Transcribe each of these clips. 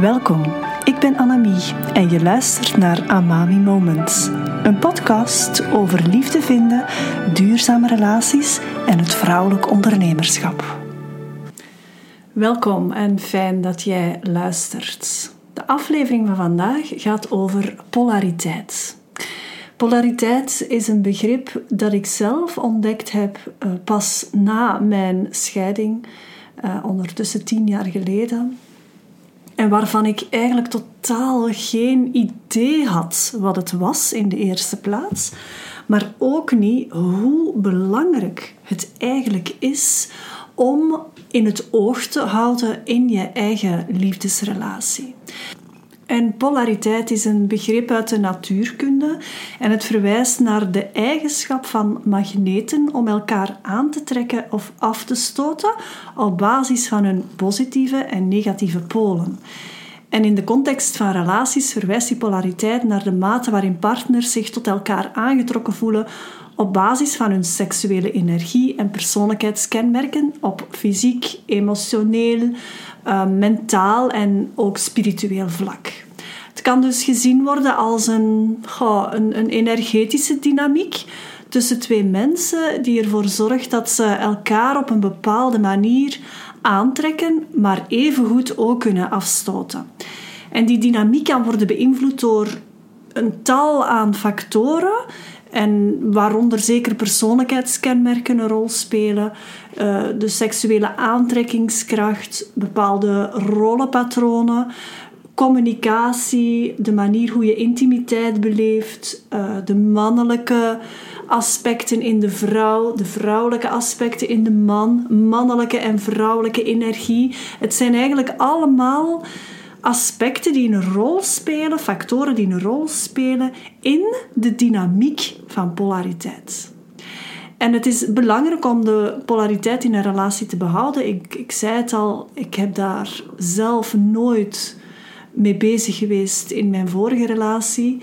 Welkom, ik ben Annemie en je luistert naar Amami Moments. Een podcast over liefde vinden, duurzame relaties en het vrouwelijk ondernemerschap. Welkom en fijn dat jij luistert. De aflevering van vandaag gaat over polariteit. Polariteit is een begrip dat ik zelf ontdekt heb uh, pas na mijn scheiding, uh, ondertussen tien jaar geleden. En waarvan ik eigenlijk totaal geen idee had wat het was in de eerste plaats, maar ook niet hoe belangrijk het eigenlijk is om in het oog te houden in je eigen liefdesrelatie. En polariteit is een begrip uit de natuurkunde en het verwijst naar de eigenschap van magneten om elkaar aan te trekken of af te stoten op basis van hun positieve en negatieve polen. En in de context van relaties verwijst die polariteit naar de mate waarin partners zich tot elkaar aangetrokken voelen op basis van hun seksuele energie en persoonlijkheidskenmerken op fysiek, emotioneel, uh, mentaal en ook spiritueel vlak. Het kan dus gezien worden als een, een, een energetische dynamiek tussen twee mensen die ervoor zorgt dat ze elkaar op een bepaalde manier aantrekken, maar evengoed ook kunnen afstoten. En die dynamiek kan worden beïnvloed door een tal aan factoren en waaronder zeker persoonlijkheidskenmerken een rol spelen, uh, de seksuele aantrekkingskracht, bepaalde rollenpatronen, communicatie, de manier hoe je intimiteit beleeft, uh, de mannelijke aspecten in de vrouw, de vrouwelijke aspecten in de man, mannelijke en vrouwelijke energie. Het zijn eigenlijk allemaal aspecten die een rol spelen, factoren die een rol spelen in de dynamiek van polariteit. En het is belangrijk om de polariteit in een relatie te behouden. Ik, ik zei het al, ik heb daar zelf nooit mee bezig geweest in mijn vorige relatie.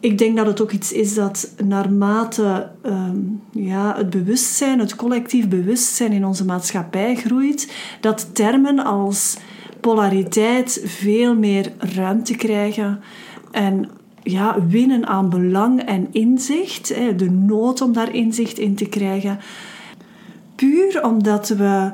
Ik denk dat het ook iets is dat naarmate um, ja, het bewustzijn, het collectief bewustzijn in onze maatschappij groeit, dat termen als polariteit veel meer ruimte krijgen en ja, winnen aan belang en inzicht, de nood om daar inzicht in te krijgen. Puur omdat we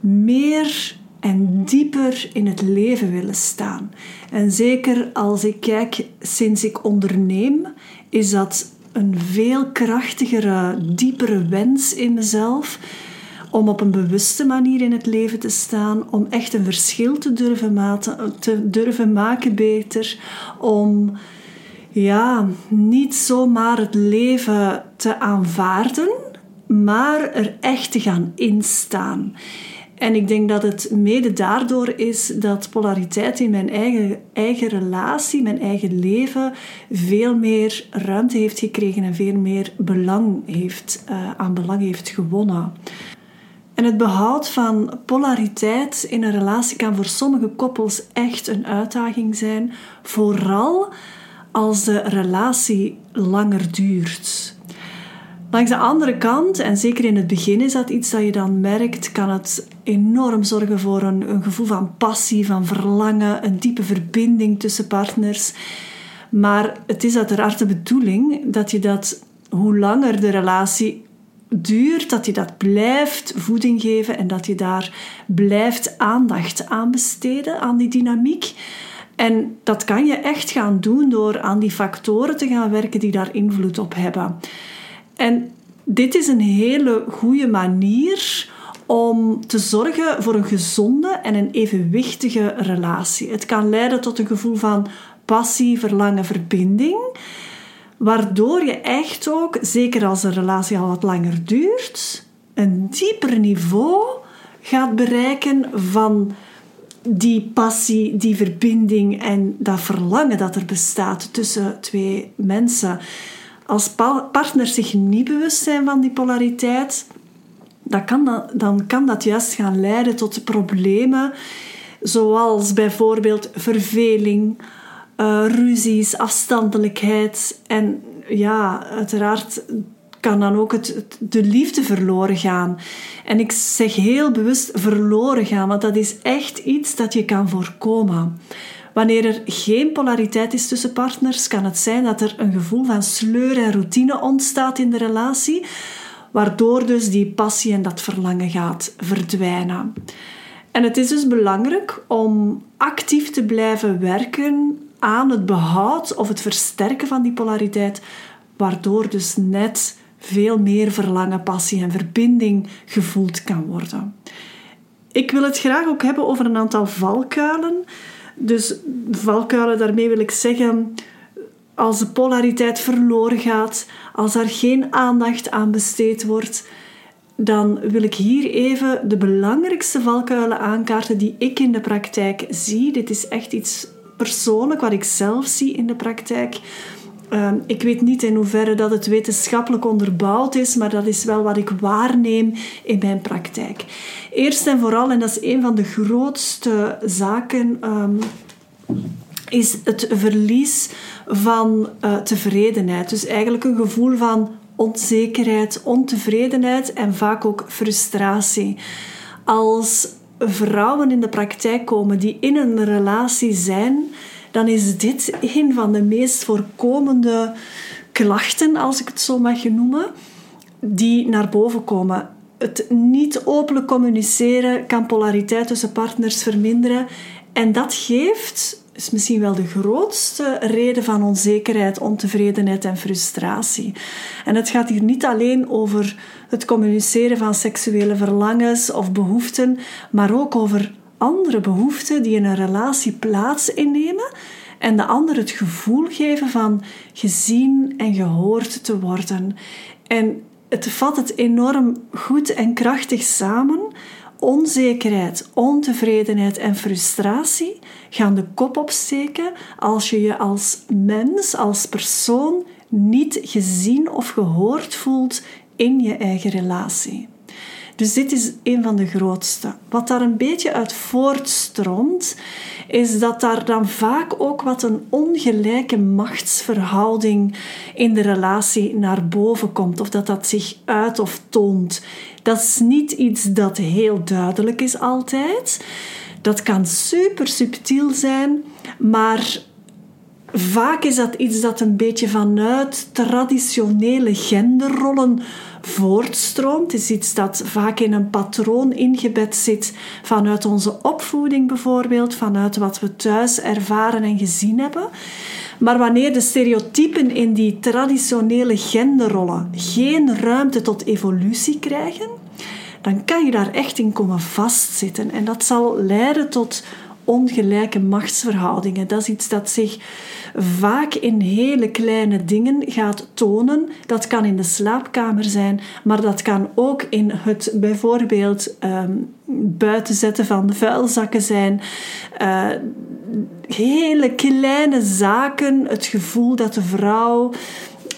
meer en dieper in het leven willen staan. En zeker als ik kijk sinds ik onderneem, is dat een veel krachtigere, diepere wens in mezelf om op een bewuste manier in het leven te staan, om echt een verschil te durven, te durven maken beter, om ja, niet zomaar het leven te aanvaarden, maar er echt te gaan instaan. En ik denk dat het mede daardoor is dat polariteit in mijn eigen, eigen relatie, mijn eigen leven, veel meer ruimte heeft gekregen en veel meer belang heeft, uh, aan belang heeft gewonnen. En het behoud van polariteit in een relatie kan voor sommige koppels echt een uitdaging zijn, vooral als de relatie langer duurt. Langs de andere kant, en zeker in het begin is dat iets dat je dan merkt, kan het enorm zorgen voor een, een gevoel van passie, van verlangen, een diepe verbinding tussen partners. Maar het is uiteraard de bedoeling dat je dat, hoe langer de relatie duurt, dat je dat blijft voeding geven en dat je daar blijft aandacht aan besteden, aan die dynamiek. En dat kan je echt gaan doen door aan die factoren te gaan werken die daar invloed op hebben. En dit is een hele goede manier om te zorgen voor een gezonde en een evenwichtige relatie. Het kan leiden tot een gevoel van passie, verlangen, verbinding. Waardoor je echt ook, zeker als een relatie al wat langer duurt, een dieper niveau gaat bereiken van die passie, die verbinding en dat verlangen dat er bestaat tussen twee mensen. Als partners zich niet bewust zijn van die polariteit, dan kan dat, dan kan dat juist gaan leiden tot problemen zoals bijvoorbeeld verveling, uh, ruzies, afstandelijkheid. En ja, uiteraard kan dan ook het, de liefde verloren gaan. En ik zeg heel bewust verloren gaan, want dat is echt iets dat je kan voorkomen. Wanneer er geen polariteit is tussen partners, kan het zijn dat er een gevoel van sleur en routine ontstaat in de relatie, waardoor dus die passie en dat verlangen gaat verdwijnen. En het is dus belangrijk om actief te blijven werken aan het behoud of het versterken van die polariteit, waardoor dus net veel meer verlangen, passie en verbinding gevoeld kan worden. Ik wil het graag ook hebben over een aantal valkuilen. Dus valkuilen, daarmee wil ik zeggen, als de polariteit verloren gaat, als er geen aandacht aan besteed wordt, dan wil ik hier even de belangrijkste valkuilen aankaarten die ik in de praktijk zie. Dit is echt iets persoonlijk wat ik zelf zie in de praktijk. Ehm, ik weet niet in hoeverre dat het wetenschappelijk onderbouwd is, maar dat is wel wat ik waarneem in mijn praktijk. Eerst en vooral, en dat is een van de grootste zaken, um, is het verlies van uh, tevredenheid. Dus eigenlijk een gevoel van onzekerheid, ontevredenheid en vaak ook frustratie. Als vrouwen in de praktijk komen die in een relatie zijn, dan is dit een van de meest voorkomende klachten, als ik het zo mag noemen, die naar boven komen. Het niet openlijk communiceren kan polariteit tussen partners verminderen en dat geeft is misschien wel de grootste reden van onzekerheid, ontevredenheid en frustratie. En het gaat hier niet alleen over het communiceren van seksuele verlangens of behoeften, maar ook over andere behoeften die in een relatie plaats innemen en de ander het gevoel geven van gezien en gehoord te worden. En het vat het enorm goed en krachtig samen onzekerheid, ontevredenheid en frustratie gaan de kop opsteken als je je als mens, als persoon niet gezien of gehoord voelt in je eigen relatie. Dus dit is een van de grootste. Wat daar een beetje uit voortstroomt, is dat daar dan vaak ook wat een ongelijke machtsverhouding in de relatie naar boven komt, of dat dat zich uit of toont. Dat is niet iets dat heel duidelijk is altijd. Dat kan super subtiel zijn, maar vaak is dat iets dat een beetje vanuit traditionele genderrollen voortstroomt. Het is iets dat vaak in een patroon ingebed zit vanuit onze opvoeding bijvoorbeeld, vanuit wat we thuis ervaren en gezien hebben. Maar wanneer de stereotypen in die traditionele genderrollen geen ruimte tot evolutie krijgen, dan kan je daar echt in komen vastzitten. En dat zal leiden tot ongelijke machtsverhoudingen. Dat is iets dat zich vaak in hele kleine dingen gaat tonen. Dat kan in de slaapkamer zijn, maar dat kan ook in het bijvoorbeeld um, buiten zetten van vuilzakken zijn. Uh, hele kleine zaken, het gevoel dat de vrouw.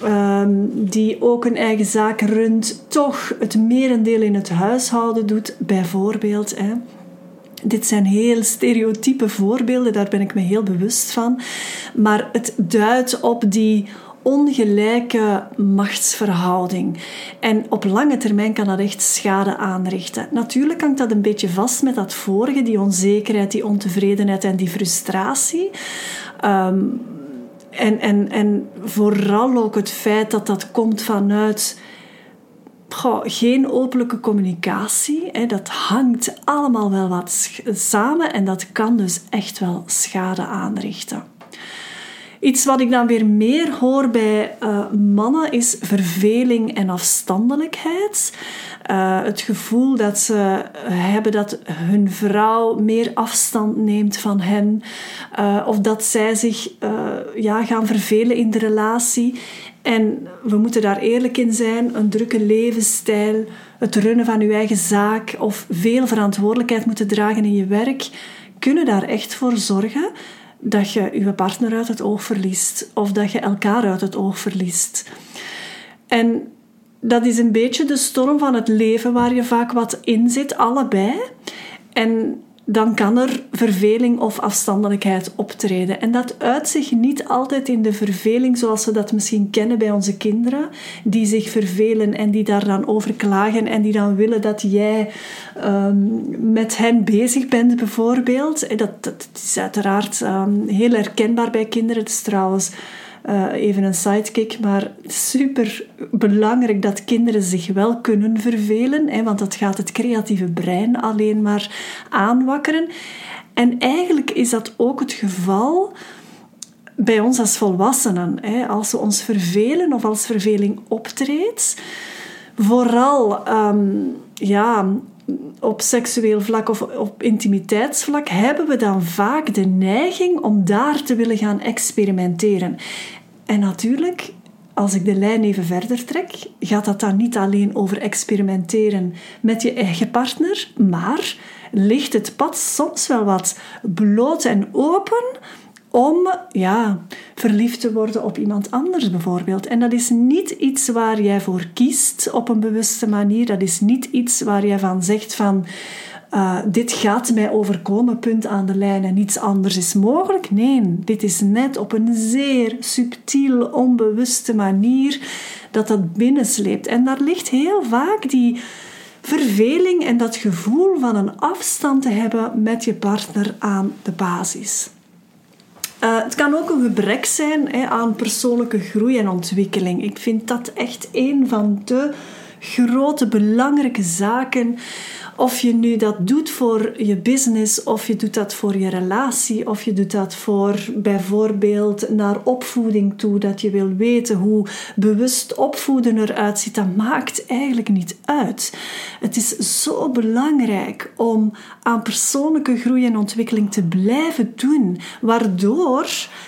Um, die ook een eigen zaak runt, toch het merendeel in het huishouden doet, bijvoorbeeld. Hè. Dit zijn heel stereotype voorbeelden, daar ben ik me heel bewust van. Maar het duidt op die ongelijke machtsverhouding. En op lange termijn kan dat echt schade aanrichten. Natuurlijk hangt dat een beetje vast met dat vorige, die onzekerheid, die ontevredenheid en die frustratie. Um, en, en, en vooral ook het feit dat dat komt vanuit geen openlijke communicatie. Hè, dat hangt allemaal wel wat samen en dat kan dus echt wel schade aanrichten. Iets wat ik dan weer meer hoor bij uh, mannen is verveling en afstandelijkheid. Uh, het gevoel dat ze hebben dat hun vrouw meer afstand neemt van hen, uh, of dat zij zich ja, gaan vervelen in de relatie. En we moeten daar eerlijk in zijn: een drukke levensstijl, het runnen van je eigen zaak of veel verantwoordelijkheid moeten dragen in je werk, kunnen daar echt voor zorgen dat je je partner uit het oog verliest of dat je elkaar uit het oog verliest. En dat is een beetje de storm van het leven waar je vaak wat in zit, allebei. En dan kan er verveling of afstandelijkheid optreden. En dat uit zich niet altijd in de verveling zoals we dat misschien kennen bij onze kinderen, die zich vervelen en die daar dan over klagen en die dan willen dat jij um, met hen bezig bent, bijvoorbeeld. Dat, dat is uiteraard um, heel herkenbaar bij kinderen. Het is trouwens uh, even een sidekick, maar super belangrijk dat kinderen zich wel kunnen vervelen, hè, want dat gaat het creatieve brein alleen maar aanwakkeren. En eigenlijk is dat ook het geval bij ons als volwassenen. Hè. Als we ons vervelen of als verveling optreedt, vooral um, ja, op seksueel vlak of op intimiteitsvlak hebben we dan vaak de neiging om daar te willen gaan experimenteren. En natuurlijk, als ik de lijn even verder trek, gaat dat dan niet alleen over experimenteren met je eigen partner, maar ligt het pad soms wel wat bloot en open om ja, verliefd te worden op iemand anders bijvoorbeeld. En dat is niet iets waar jij voor kiest op een bewuste manier. Dat is niet iets waar jij van zegt van uh, dit gaat mij overkomen, punt aan de lijn en niets anders is mogelijk. Nee, dit is net op een zeer subtiel, onbewuste manier dat dat binnensleept. En daar ligt heel vaak die verveling en dat gevoel van een afstand te hebben met je partner aan de basis. Uh, het kan ook een gebrek zijn hè, aan persoonlijke groei en ontwikkeling. Ik vind dat echt een van de grote belangrijke zaken of je nu dat doet voor je business, of je doet dat voor je relatie, of je doet dat voor bijvoorbeeld naar opvoeding toe, dat je wil weten hoe bewust opvoeden eruit ziet, dat maakt eigenlijk niet uit. Het is zo belangrijk om aan persoonlijke groei en ontwikkeling te blijven doen, waardoor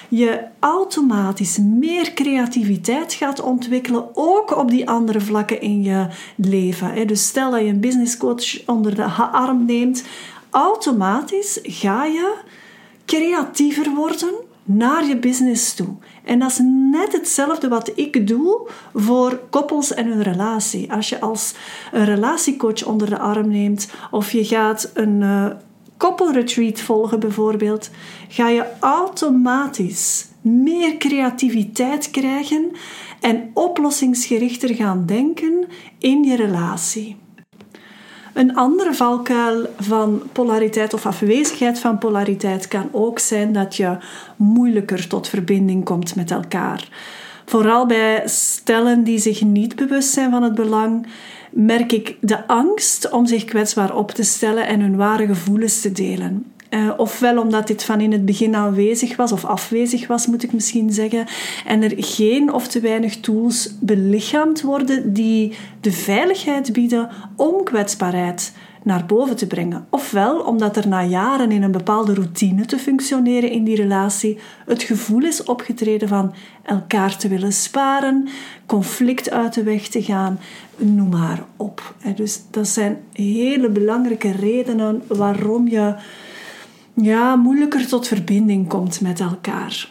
je automatisch meer creativiteit gaat ontwikkelen, ook op die andere vlakken in je leven. Dus stel dat je een business coach onder de arm neemt, automatisch ga je creatiever worden naar je business toe. En dat is net hetzelfde wat ik doe voor koppels en hun relatie. Als je als een relatiecoach onder de arm neemt of je gaat een uh, koppelretreat volgen bijvoorbeeld, ga je automatisch meer creativiteit krijgen en oplossingsgerichter gaan denken in je relatie. Een andere valkuil van polariteit of afwezigheid van polariteit kan ook zijn dat je moeilijker tot verbinding komt met elkaar. Vooral bij stellen die zich niet bewust zijn van het belang, merk ik de angst om zich kwetsbaar op te stellen en hun ware gevoelens te delen. Uh, ofwel omdat dit van in het begin aanwezig was, of afwezig was, moet ik misschien zeggen, en er geen of te weinig tools belichaamd worden die de veiligheid bieden om kwetsbaarheid naar boven te brengen. Ofwel omdat er na jaren in een bepaalde routine te functioneren in die relatie het gevoel is opgetreden van elkaar te willen sparen, conflict uit de weg te gaan, noem maar op. Dus dat zijn hele belangrijke redenen waarom je ja, moeilijker tot verbinding komt met elkaar.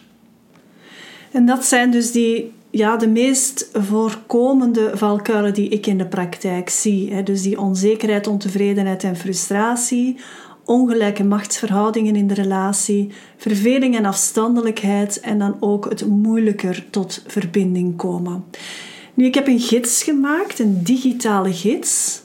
En dat zijn dus die, ja, de meest voorkomende valkuilen die ik in de praktijk zie. Dus die onzekerheid, ontevredenheid en frustratie, ongelijke machtsverhoudingen in de relatie, verveling en afstandelijkheid en dan ook het moeilijker tot verbinding komen. Nu, ik heb een gids gemaakt, een digitale gids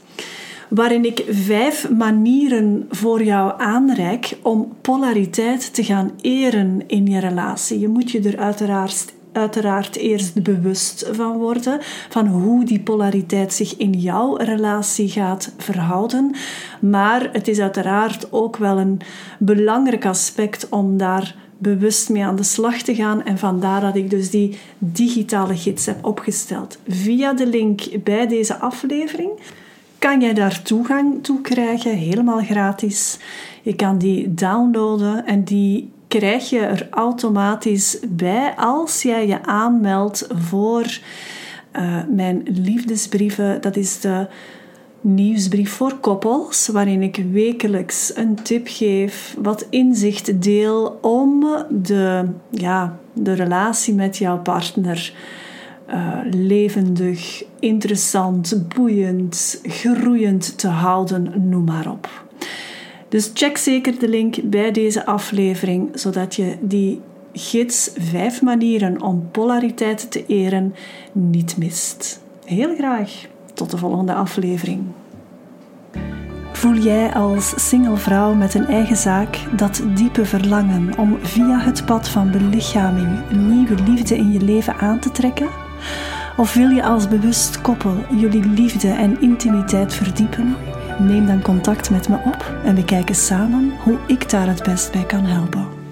waarin ik vijf manieren voor jou aanreik om polariteit te gaan eren in je relatie. Je moet je er uiteraard uiteraard eerst bewust van worden van hoe die polariteit zich in jouw relatie gaat verhouden. Maar het is uiteraard ook wel een belangrijk aspect om daar bewust mee aan de slag te gaan. En vandaar dat ik dus die digitale gids heb opgesteld. Via de link bij deze aflevering kan jij daar toegang toe krijgen, helemaal gratis. Je kan die downloaden en die krijg je er automatisch bij als jij je aanmeldt voor uh, mijn liefdesbrieven. Dat is de nieuwsbrief voor koppels, waarin ik wekelijks een tip geef, wat inzicht deel om de, ja, de relatie met jouw partner uh, levendig, interessant, boeiend, groeiend te houden, noem maar op. Dus check zeker de link bij deze aflevering, zodat je die gids 5 manieren om polariteit te eren niet mist. Heel graag. Tot de volgende aflevering. Voel jij als single vrouw met een eigen zaak dat diepe verlangen om via het pad van belichaming nieuwe liefde in je leven aan te trekken? Of wil je als bewust koppel jullie liefde en intimiteit verdiepen? Neem dan contact met me op en we kijken samen hoe ik daar het best bij kan helpen.